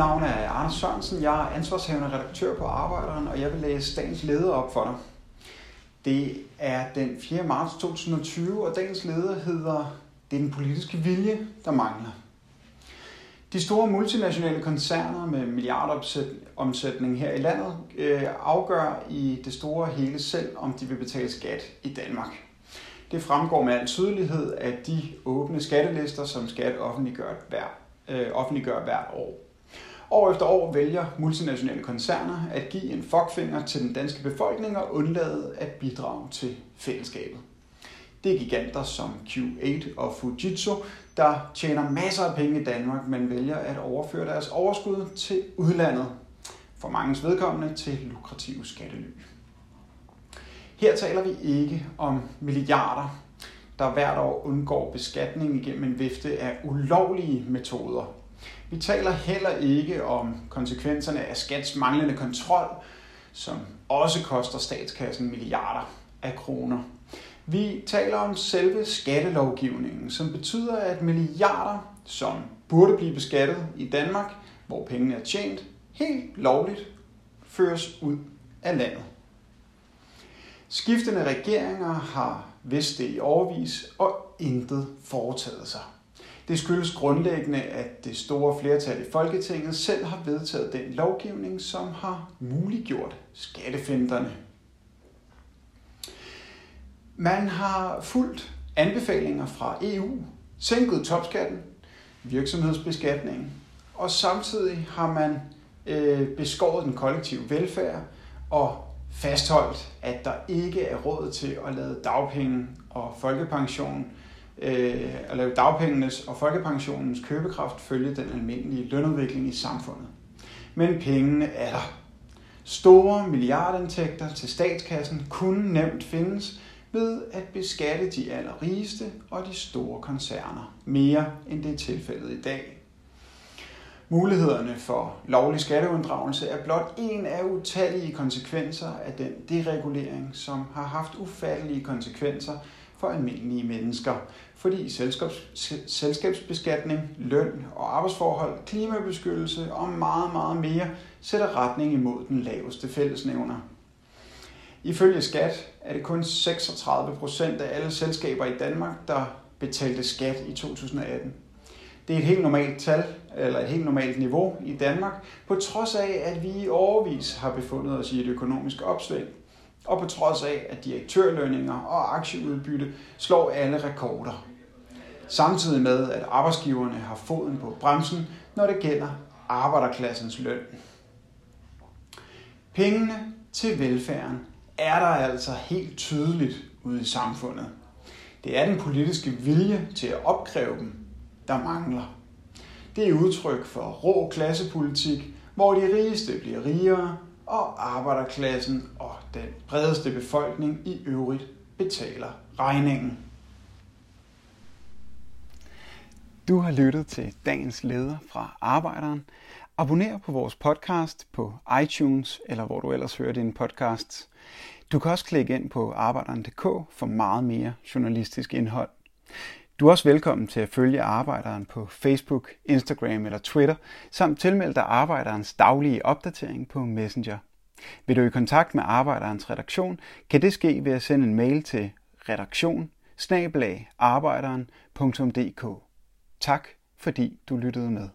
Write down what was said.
navn er Anders Sørensen. Jeg er ansvarshavende redaktør på Arbejderen, og jeg vil læse dagens leder op for dig. Det er den 4. marts 2020, og dagens leder hedder Det er den politiske vilje, der mangler. De store multinationale koncerner med milliardomsætning her i landet øh, afgør i det store hele selv, om de vil betale skat i Danmark. Det fremgår med al tydelighed af de åbne skattelister, som skat offentliggør hver, øh, offentliggør hvert år. År efter år vælger multinationale koncerner at give en fuckfinger til den danske befolkning og undlade at bidrage til fællesskabet. Det er giganter som Q8 og Fujitsu, der tjener masser af penge i Danmark, men vælger at overføre deres overskud til udlandet. For mangens vedkommende til lukrative skattely. Her taler vi ikke om milliarder, der hvert år undgår beskatning igennem en vifte af ulovlige metoder. Vi taler heller ikke om konsekvenserne af skats manglende kontrol, som også koster statskassen milliarder af kroner. Vi taler om selve skattelovgivningen, som betyder, at milliarder, som burde blive beskattet i Danmark, hvor pengene er tjent, helt lovligt føres ud af landet. Skiftende regeringer har vidst det i overvis og intet foretaget sig. Det skyldes grundlæggende, at det store flertal i Folketinget selv har vedtaget den lovgivning, som har muliggjort skattefinderne. Man har fulgt anbefalinger fra EU, sænket topskatten, virksomhedsbeskatningen, og samtidig har man øh, beskåret den kollektive velfærd og fastholdt, at der ikke er råd til at lade dagpenge og folkepension øh, at lave dagpengenes og folkepensionens købekraft følge den almindelige lønudvikling i samfundet. Men pengene er der. Store milliardindtægter til statskassen kunne nemt findes ved at beskatte de allerrigeste og de store koncerner mere end det er tilfældet i dag. Mulighederne for lovlig skatteunddragelse er blot en af utallige konsekvenser af den deregulering, som har haft ufattelige konsekvenser for almindelige mennesker, fordi selskabs, selskabsbeskatning, løn og arbejdsforhold, klimabeskyttelse og meget, meget mere sætter retning imod den laveste fællesnævner. Ifølge skat er det kun 36 procent af alle selskaber i Danmark, der betalte skat i 2018. Det er et helt normalt tal, eller et helt normalt niveau i Danmark, på trods af, at vi i overvis har befundet os i et økonomisk opsving, og på trods af, at direktørlønninger og aktieudbytte slår alle rekorder. Samtidig med, at arbejdsgiverne har foden på bremsen, når det gælder arbejderklassens løn. Pengene til velfærden er der altså helt tydeligt ude i samfundet. Det er den politiske vilje til at opkræve dem, der mangler. Det er udtryk for rå klassepolitik, hvor de rigeste bliver rigere, og arbejderklassen og den bredeste befolkning i øvrigt betaler regningen. Du har lyttet til dagens leder fra Arbejderen. Abonner på vores podcast på iTunes eller hvor du ellers hører din podcast. Du kan også klikke ind på arbejderen.dk for meget mere journalistisk indhold. Du er også velkommen til at følge Arbejderen på Facebook, Instagram eller Twitter, samt tilmelde dig Arbejderens daglige opdatering på Messenger. Vil du i kontakt med Arbejderens redaktion, kan det ske ved at sende en mail til redaktion Tak fordi du lyttede med.